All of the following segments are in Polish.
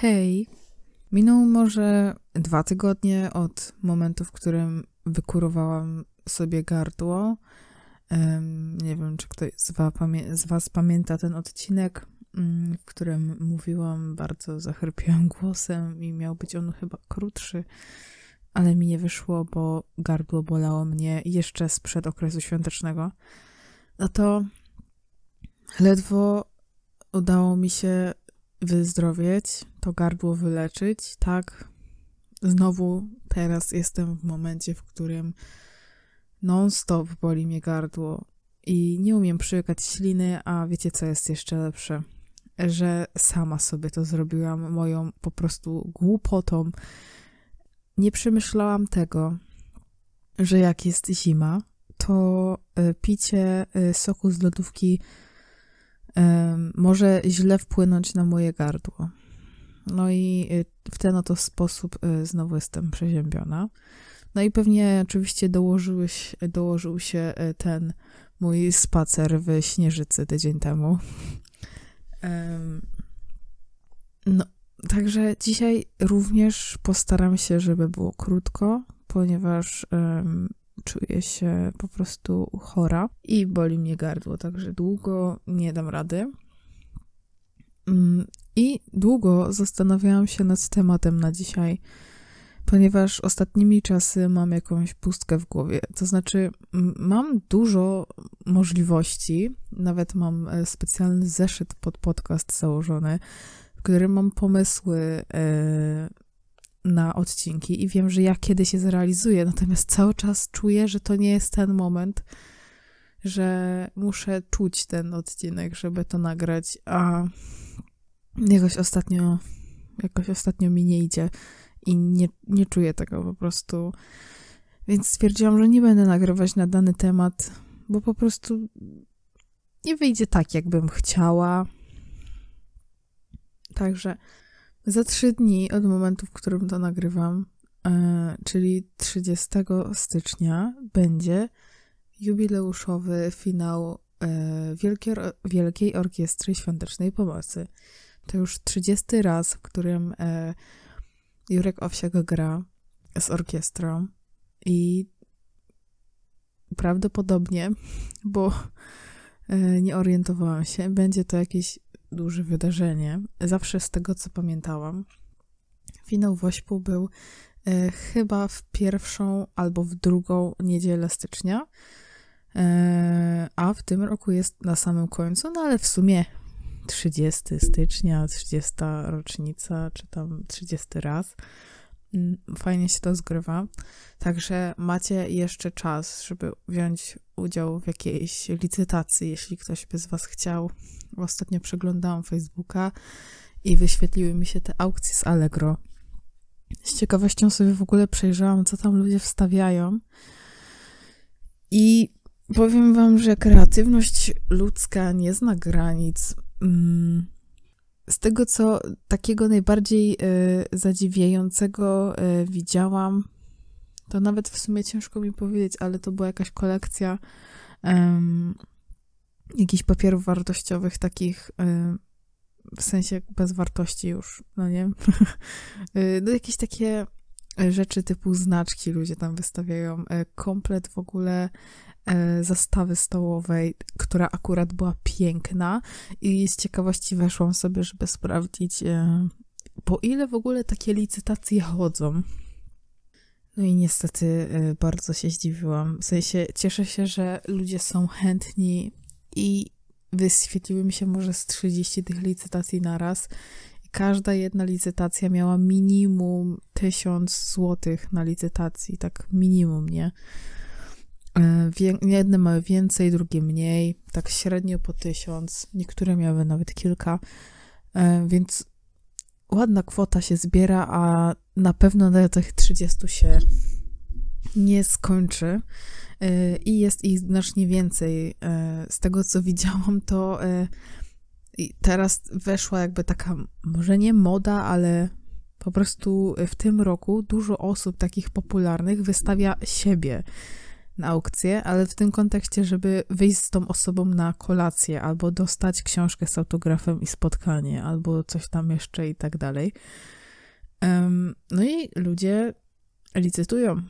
Hej, minął może dwa tygodnie od momentu, w którym wykurowałam sobie gardło. Nie wiem, czy ktoś z was, pamięta ten odcinek, um, w którym mówiłam bardzo zachrypiałym głosem i miał być on chyba krótszy, ale mi nie wyszło, bo gardło bolało mnie jeszcze sprzed okresu świątecznego. No to ledwo udało mi się wyzdrowieć, to gardło wyleczyć, tak? Znowu teraz jestem w momencie, w którym non-stop boli mnie gardło i nie umiem przyjechać śliny, a wiecie co jest jeszcze lepsze? Że sama sobie to zrobiłam moją po prostu głupotą. Nie przemyślałam tego, że jak jest zima, to e, picie e, soku z lodówki może źle wpłynąć na moje gardło. No i y, w ten oto sposób y, znowu jestem przeziębiona. No i pewnie oczywiście dołożyłeś, dołożył się y, ten mój spacer w Śnieżycy tydzień temu. No, także dzisiaj również postaram się, żeby było krótko, ponieważ czuję się po prostu chora i boli mnie gardło, także długo nie dam rady. Mm, I długo zastanawiałam się nad tematem na dzisiaj, ponieważ ostatnimi czasy mam jakąś pustkę w głowie. To znaczy, mam dużo możliwości, nawet mam e, specjalny zeszyt pod podcast założony, w którym mam pomysły e, na odcinki i wiem, że ja kiedyś się zrealizuję, natomiast cały czas czuję, że to nie jest ten moment, że muszę czuć ten odcinek, żeby to nagrać, a jakoś ostatnio, jakoś ostatnio mi nie idzie i nie, nie czuję tego po prostu. Więc stwierdziłam, że nie będę nagrywać na dany temat, bo po prostu nie wyjdzie tak, jakbym chciała. Także za trzy dni od momentu, w którym to nagrywam, e, czyli 30 stycznia, będzie jubileuszowy finał e, Wielkiej, Orkiestry Świątecznej Pomocy. To już 30 raz, w którym e, Jurek Owsiak gra z orkiestrą i prawdopodobnie, bo nie orientowałam się, będzie to jakieś duże wydarzenie. Zawsze z tego, co pamiętałam, finał Wośpu był e, chyba w pierwszą albo w drugą niedzielę stycznia, e, a w tym roku jest na samym końcu, no ale w sumie 30 stycznia, 30 rocznica, czy tam 30 raz. Fajnie się to zgrywa. Także macie jeszcze czas, żeby wziąć udział w jakiejś licytacji, jeśli ktoś by z Was chciał. Ostatnio przeglądałam Facebooka i wyświetliły mi się te aukcje z Allegro. Z ciekawością sobie w ogóle przejrzałam, co tam ludzie wstawiają. I powiem Wam, że kreatywność ludzka nie zna granic. Mm, z tego, co takiego najbardziej y, zadziwiającego y, widziałam, to nawet w sumie ciężko mi powiedzieć, ale to była jakaś kolekcja jakichś papierów wartościowych, takich y, w sensie bez wartości już, no nie? No jakieś takie rzeczy typu znaczki ludzie tam wystawiają, e, komplet w ogóle e, zastawy stołowej, która akurat była piękna i z ciekawości weszłam sobie, żeby sprawdzić, e, po ile w ogóle takie licytacje chodzą. No i niestety bardzo się zdziwiłam. W sensie cieszę się, że ludzie są chętni i wyświetliły mi się może z 30 tych licytacji na raz. Każda jedna licytacja miała minimum 1000 złotych na licytacji, tak minimum, nie? E, jedne mają więcej, drugie mniej, tak średnio po tysiąc, niektóre miały nawet kilka, e, więc ładna kwota się zbiera, a na pewno na tych 30 się nie skończy. Y, i jest ich znacznie więcej. Z tego, co widziałam, to teraz weszła jakby taka, może nie moda, ale po prostu w tym roku dużo osób takich popularnych wystawia siebie. Na aukcję, ale w tym kontekście, żeby wyjść z tą osobą na kolację, albo dostać książkę z autografem i spotkanie, albo coś tam jeszcze i tak dalej. No i ludzie licytują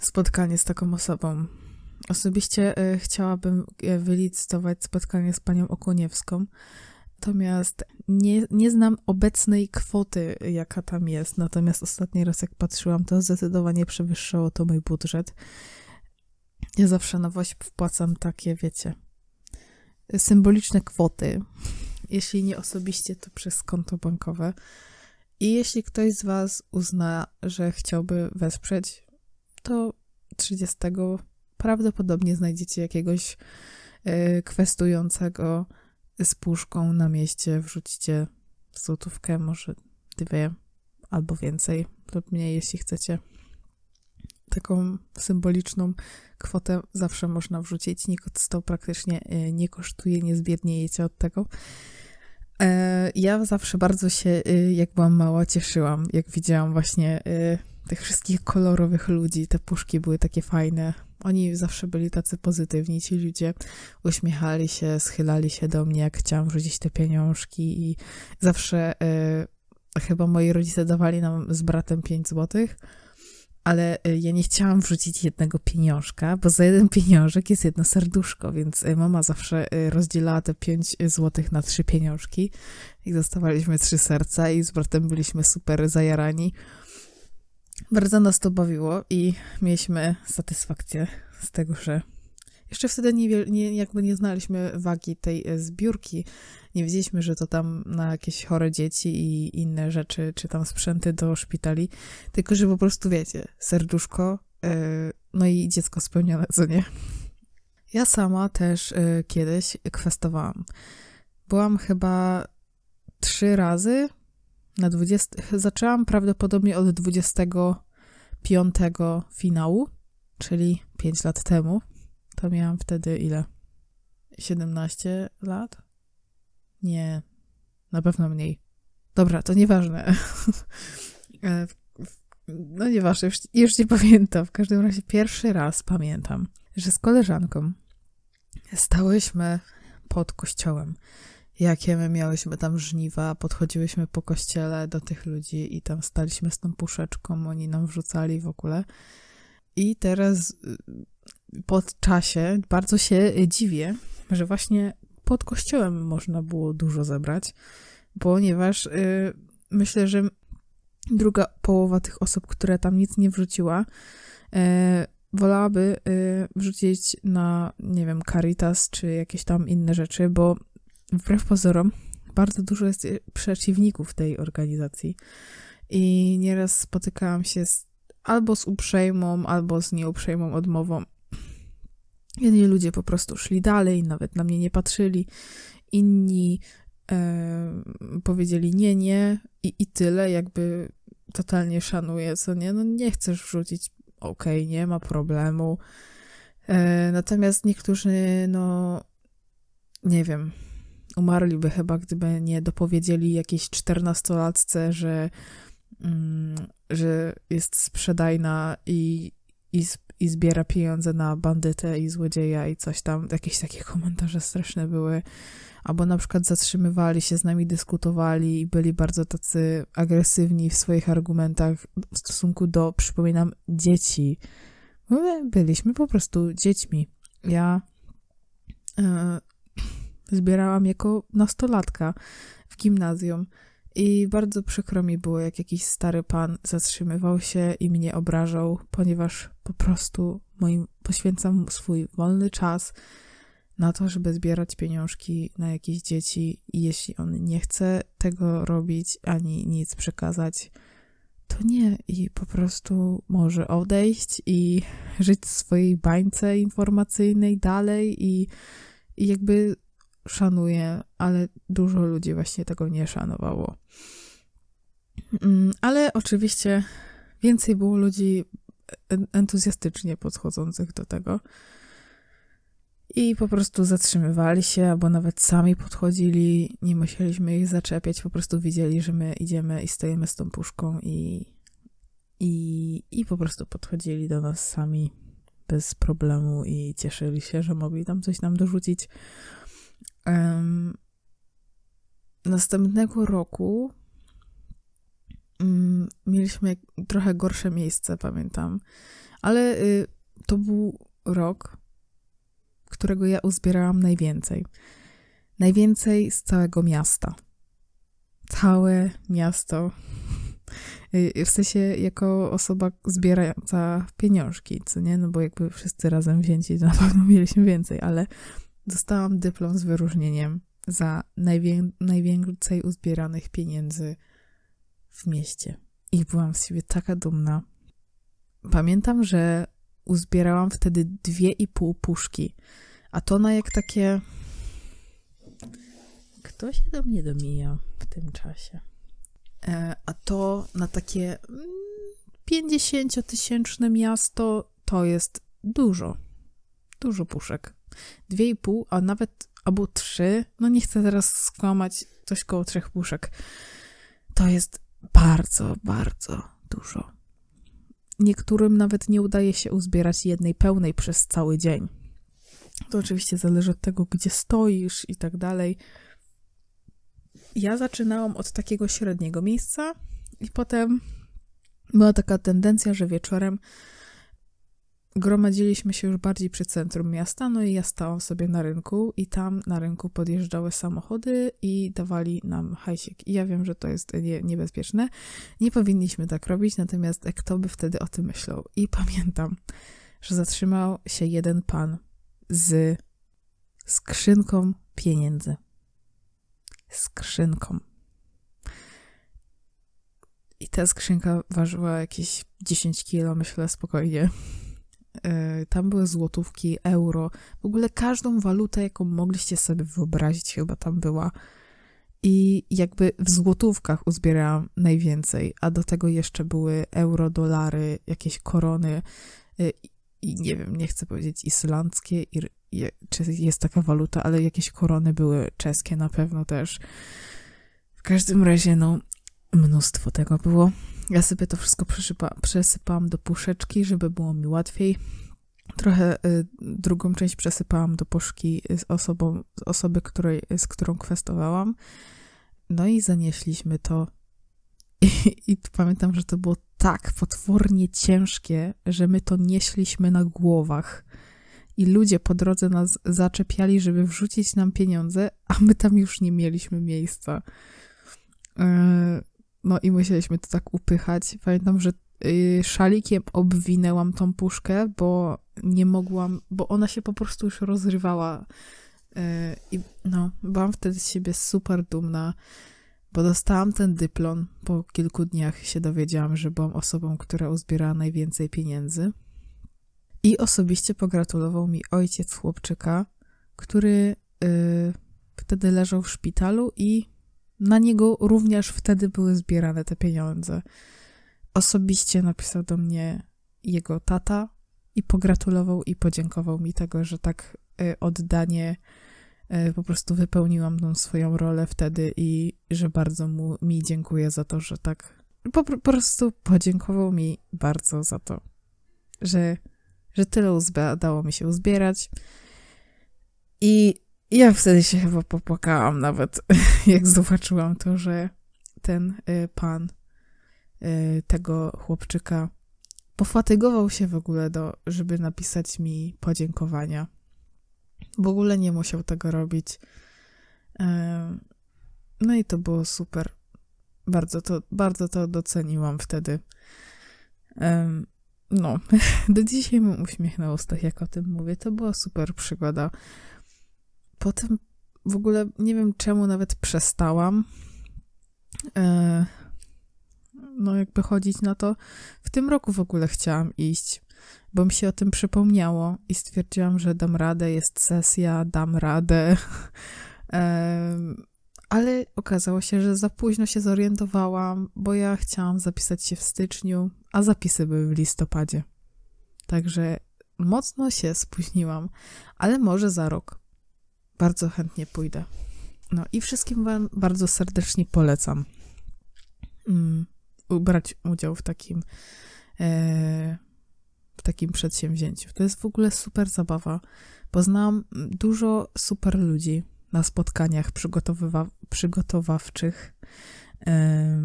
spotkanie z taką osobą. Osobiście e, chciałabym e, wylicytować spotkanie z panią Okuniewską, natomiast nie, nie znam obecnej kwoty, jaka tam jest. Natomiast ostatni raz, jak patrzyłam, to zdecydowanie przewyższało to mój budżet. Ja zawsze na WOŚP wpłacam takie, wiecie, symboliczne kwoty. Jeśli nie osobiście, to przez konto bankowe. I jeśli ktoś z Was uzna, że chciałby wesprzeć, to 30 prawdopodobnie znajdziecie jakiegoś y, kwestującego z puszką na mieście, wrzucicie złotówkę, może dwie albo więcej lub mniej, jeśli chcecie. Taką symboliczną kwotę zawsze można wrzucić. Nikt to praktycznie y, nie kosztuje, nie zbiedniejecie od tego. E, ja zawsze bardzo się, y, jak byłam mała, cieszyłam, jak widziałam właśnie tych wszystkich kolorowych ludzi. Te puszki były takie fajne. Oni zawsze byli tacy pozytywni, ci ludzie uśmiechali się, schylali się do mnie, jak chciałam wrzucić te pieniążki i zawsze y, chyba moi rodzice dawali nam z bratem 5 złotych, ale y, ja nie chciałam wrzucić jednego pieniążka, bo za jeden pieniążek jest jedno serduszko, więc y, mama zawsze rozdzielała te 5 złotych na trzy pieniążki i dostawaliśmy trzy serca i z bratem byliśmy super zajarani. Bardzo nas to bawiło i mieliśmy satysfakcję z tego, że jeszcze wtedy nie, nie, jakby nie znaliśmy wagi tej e, zbiórki. Nie wiedzieliśmy, że to tam na jakieś chore dzieci i inne rzeczy, czy tam sprzęty do szpitali. Tylko, że po prostu wiecie, serduszko, yy, no i dziecko spełnione, co nie? Ja sama też yy, kiedyś kwestowałam. Byłam chyba trzy razy na 20, zaczęłam prawdopodobnie od 25 finału, czyli 5 lat temu. To miałam wtedy ile? 17 lat? Nie, na pewno mniej. Dobra, to nieważne. E, no nieważne, już, już nie pamiętam. W każdym razie pierwszy raz pamiętam, że z koleżanką stałyśmy pod kościołem jakie my miałyśmy tam żniwa, podchodziłyśmy po kościele do tych ludzi i tam staliśmy z tą puszeczką, oni nam wrzucali w ogóle. I teraz y, pod czasie bardzo się dziwię, że właśnie pod kościołem można było dużo zebrać, ponieważ yy, myślę, że druga połowa tych osób, które tam nic nie wrzuciła, yy, wolałaby wrzucić na, nie wiem, Caritas czy jakieś tam inne rzeczy, bo wbrew pozorom, bardzo dużo jest przeciwników tej organizacji. I nieraz spotykałam się z, albo z uprzejmą, albo z nieuprzejmą odmową. Jedni ludzie po prostu szli dalej, nawet na mnie nie patrzyli. Inni e, powiedzieli nie, nie i, i tyle, jakby totalnie szanuję, co nie, no nie chcesz wrzucić, okej, okay, nie ma problemu. E, natomiast niektórzy, no nie wiem, umarliby chyba, gdyby nie dopowiedzieli jakiejś czternastolatce, że, mm, że jest sprzedajna i, i, i zbiera pieniądze na bandytę i złodzieja i coś tam. Jakieś takie komentarze straszne były. Albo na przykład zatrzymywali się z nami, dyskutowali i byli bardzo tacy agresywni w swoich argumentach w stosunku do, przypominam, dzieci. My byliśmy po prostu dziećmi. Ja e, zbierałam jako nastolatka w gimnazjum. I bardzo przykro mi było, jak jakiś stary pan zatrzymywał się i mnie obrażał, ponieważ po prostu moim poświęcam swój wolny czas na to, żeby zbierać pieniążki na jakieś dzieci i jeśli on nie chce tego robić ani nic przekazać, to nie i po prostu może odejść i żyć w swojej bańce informacyjnej dalej i, i jakby szanuję, ale dużo ludzi właśnie tego nie szanowało. Mm, ale oczywiście więcej było ludzi entuzjastycznie podchodzących do tego. I po prostu zatrzymywali się, albo nawet sami podchodzili, nie musieliśmy ich zaczepiać, po prostu widzieli, że my idziemy i stajemy z tą puszką i, i, i po prostu podchodzili do nas sami. bez problemu i cieszyli się, że mogli tam coś nam dorzucić. Um, następnego roku um, mieliśmy trochę gorsze miejsce, pamiętam, ale y, to był rok, którego ja uzbierałam najwięcej. Najwięcej z całego miasta. Całe miasto. Y, w sensie, jako osoba zbierająca pieniążki, co nie? No bo jakby wszyscy razem wzięci, to na pewno mieliśmy więcej, ale dostałam dyplom z wyróżnieniem za najwię najwięcej uzbieranych pieniędzy w mieście. I byłam z siebie taka dumna. Pamiętam, że uzbierałam wtedy dwie i pół puszki, a to na jak takie... Kto się do mnie domija w tym czasie? E, a to na takie 50-tysięczne miasto to jest dużo. Dużo puszek. Dwie i pół, a nawet albo trzy, no nie chcę teraz skłamać, coś koło trzech puszek. To jest bardzo, bardzo dużo. Niektórym nawet nie udaje się uzbierać jednej pełnej przez cały dzień. To oczywiście zależy od tego, gdzie stoisz i tak dalej. Ja zaczynałam od takiego średniego miejsca i potem była taka tendencja, że wieczorem gromadziliśmy się już bardziej przy centrum miasta, no i ja stałam sobie na rynku i tam na rynku podjeżdżały samochody i dawali nam hajsik. I ja wiem, że to jest nie, niebezpieczne. Nie powinniśmy tak robić, natomiast kto by wtedy o tym myślał? I pamiętam, że zatrzymał się jeden pan z skrzynką pieniędzy. Skrzynką. I ta skrzynka ważyła jakieś 10 kilo, myślę spokojnie. E, tam były złotówki, euro, w ogóle każdą walutę, jaką mogliście sobie wyobrazić, chyba tam była. I jakby w złotówkach uzbierałam najwięcej, a do tego jeszcze były euro, dolary, jakieś korony e, i nie wiem, nie chcę powiedzieć islandzkie, czy jest taka waluta, ale jakieś korony były czeskie na pewno też. W każdym razie, no, mnóstwo tego było. Ja sobie to wszystko przesypałam do puszeczki, żeby było mi łatwiej. Trochę y, drugą część przesypałam do puszki z, osobą, z osoby, której, z którą kwestowałam. No i zanieśliśmy to. I, I pamiętam, że to było tak potwornie ciężkie, że my to nieśliśmy na głowach. I ludzie po drodze nas zaczepiali, żeby wrzucić nam pieniądze, a my tam już nie mieliśmy miejsca. Yy no i musieliśmy to tak upychać. Pamiętam, że y, szalikiem obwinęłam tą puszkę, bo nie mogłam, bo ona się po prostu już rozrywała. Y, I no, byłam wtedy z siebie super dumna, bo dostałam ten dyplom. Po kilku dniach się dowiedziałam, że byłam osobą, która uzbierała najwięcej pieniędzy. I osobiście pogratulował mi ojciec chłopczyka, który y, wtedy leżał w szpitalu i na niego również wtedy były zbierane te pieniądze. Osobiście napisał do mnie jego tata i pogratulował i podziękował mi tego, że tak y, oddanie y, po prostu wypełniłam tą swoją rolę wtedy i że bardzo mu, mi dziękuję za to, że tak po, po prostu podziękował mi bardzo za to, że, że tyle udało mi się uzbierać. I ja wtedy się chyba popłakałam nawet, jak zobaczyłam to, że ten y, pan y, tego chłopczyka pofatygował się w ogóle do, żeby napisać mi podziękowania. W ogóle nie musiał tego robić. No i to było super. Bardzo to, bardzo to doceniłam wtedy. No, do dzisiaj mam uśmiech na ustach, jak o tym mówię. To była super przygoda. Potem w ogóle nie wiem czemu nawet przestałam. E, no, jakby chodzić na to. W tym roku w ogóle chciałam iść, bo mi się o tym przypomniało i stwierdziłam, że dam radę, jest sesja, dam radę. E, ale okazało się, że za późno się zorientowałam, bo ja chciałam zapisać się w styczniu, a zapisy były w listopadzie. Także mocno się spóźniłam, ale może za rok bardzo chętnie pójdę. No i wszystkim Wam bardzo serdecznie polecam um, brać udział w takim e, w takim przedsięwzięciu. To jest w ogóle super zabawa. Poznałam dużo super ludzi na spotkaniach przygotowywa- przygotowawczych.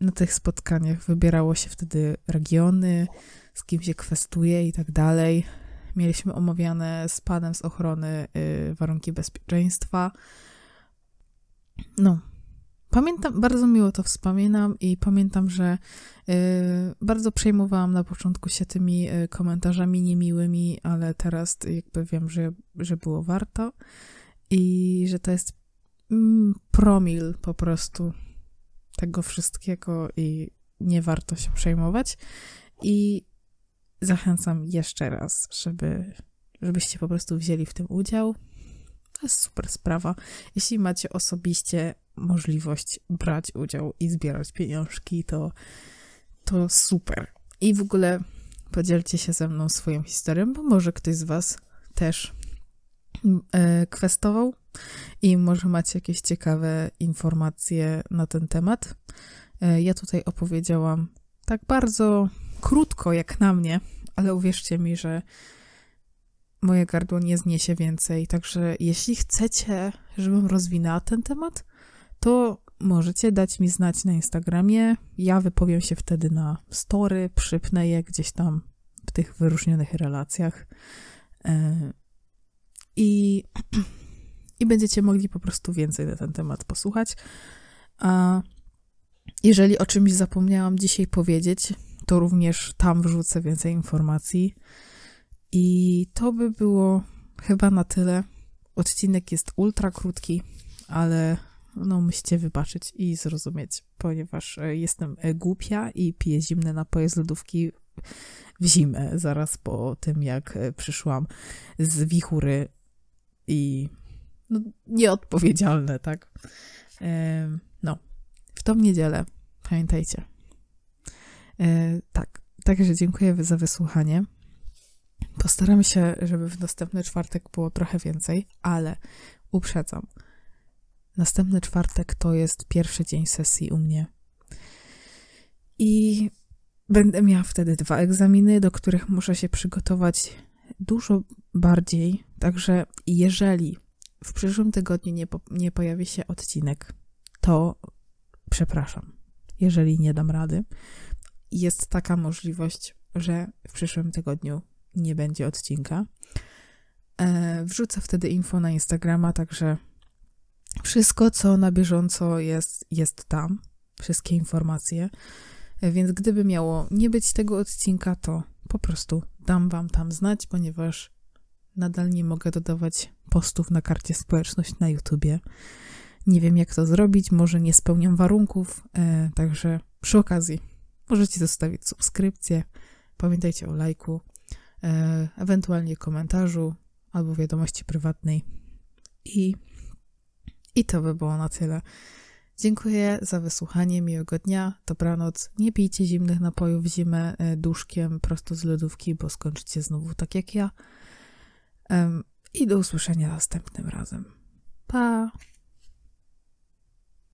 Na tych spotkaniach wybierało się wtedy regiony, z kim się kwestuje i tak dalej. Mieliśmy omawiane z panem z ochrony y, warunki bezpieczeństwa. No, pamiętam, bardzo miło to wspominam i pamiętam, że y, bardzo przejmowałam na początku się tymi y, komentarzami niemiłymi, ale teraz jakby wiem, że, że było warto i że to jest mm, promil po prostu tego wszystkiego i nie warto się przejmować. I zachęcam jeszcze raz, żeby, żebyście po prostu wzięli w tym udział. To jest super sprawa. Jeśli macie osobiście możliwość brać udział i zbierać pieniążki, to, to super. I w ogóle podzielcie się ze mną swoją historią, bo może ktoś z Was też e, kwestował i może macie jakieś ciekawe informacje na ten temat. E, ja tutaj opowiedziałam tak bardzo krótko jak na mnie, ale uwierzcie mi, że moje gardło nie zniesie więcej. Także jeśli chcecie, żebym rozwinęła ten temat, to możecie dać mi znać na Instagramie. Ja wypowiem się wtedy na story, przypnę je gdzieś tam w tych wyróżnionych relacjach. E, I, I będziecie mogli po prostu więcej na ten temat posłuchać. A jeżeli o czymś zapomniałam dzisiaj powiedzieć, to również tam wrzucę więcej informacji. I to by było chyba na tyle. Odcinek jest ultra krótki, ale no musicie wybaczyć i zrozumieć, ponieważ e, jestem e, głupia i piję zimne napoje z lodówki w zimę, zaraz po tym, jak e, przyszłam z wichury i no, nieodpowiedzialne, tak? No, w tą niedzielę, pamiętajcie. Tak, także dziękuję za wysłuchanie. Postaram się, żeby w następny czwartek było trochę więcej, ale uprzedzam – Następny czwartek to jest pierwszy dzień sesji u mnie. I będę miała wtedy dwa egzaminy, do których muszę się przygotować dużo bardziej. Także jeżeli w przyszłym tygodniu nie, po, nie pojawi się odcinek, to przepraszam, jeżeli nie dam rady. Jest taka możliwość, że w przyszłym tygodniu nie będzie odcinka. E, wrzucę wtedy info na Instagrama, także wszystko, co na bieżąco jest, jest tam, wszystkie informacje. Więc gdyby miało nie być tego odcinka, to po prostu dam Wam tam znać, ponieważ nadal nie mogę dodawać postów na karcie społeczność na YouTubie. Nie wiem, jak to zrobić, może nie spełniam warunków, e, także przy okazji możecie zostawić subskrypcję. Pamiętajcie o lajku, e, ewentualnie komentarzu albo wiadomości prywatnej. I i to by było na tyle. Dziękuję za wysłuchanie, miłego dnia, dobranoc. Nie pijcie zimnych napojów w zimę e, duszkiem prosto z lodówki, bo skończycie znowu tak jak ja. I do usłyszenia następnym razem. Pa!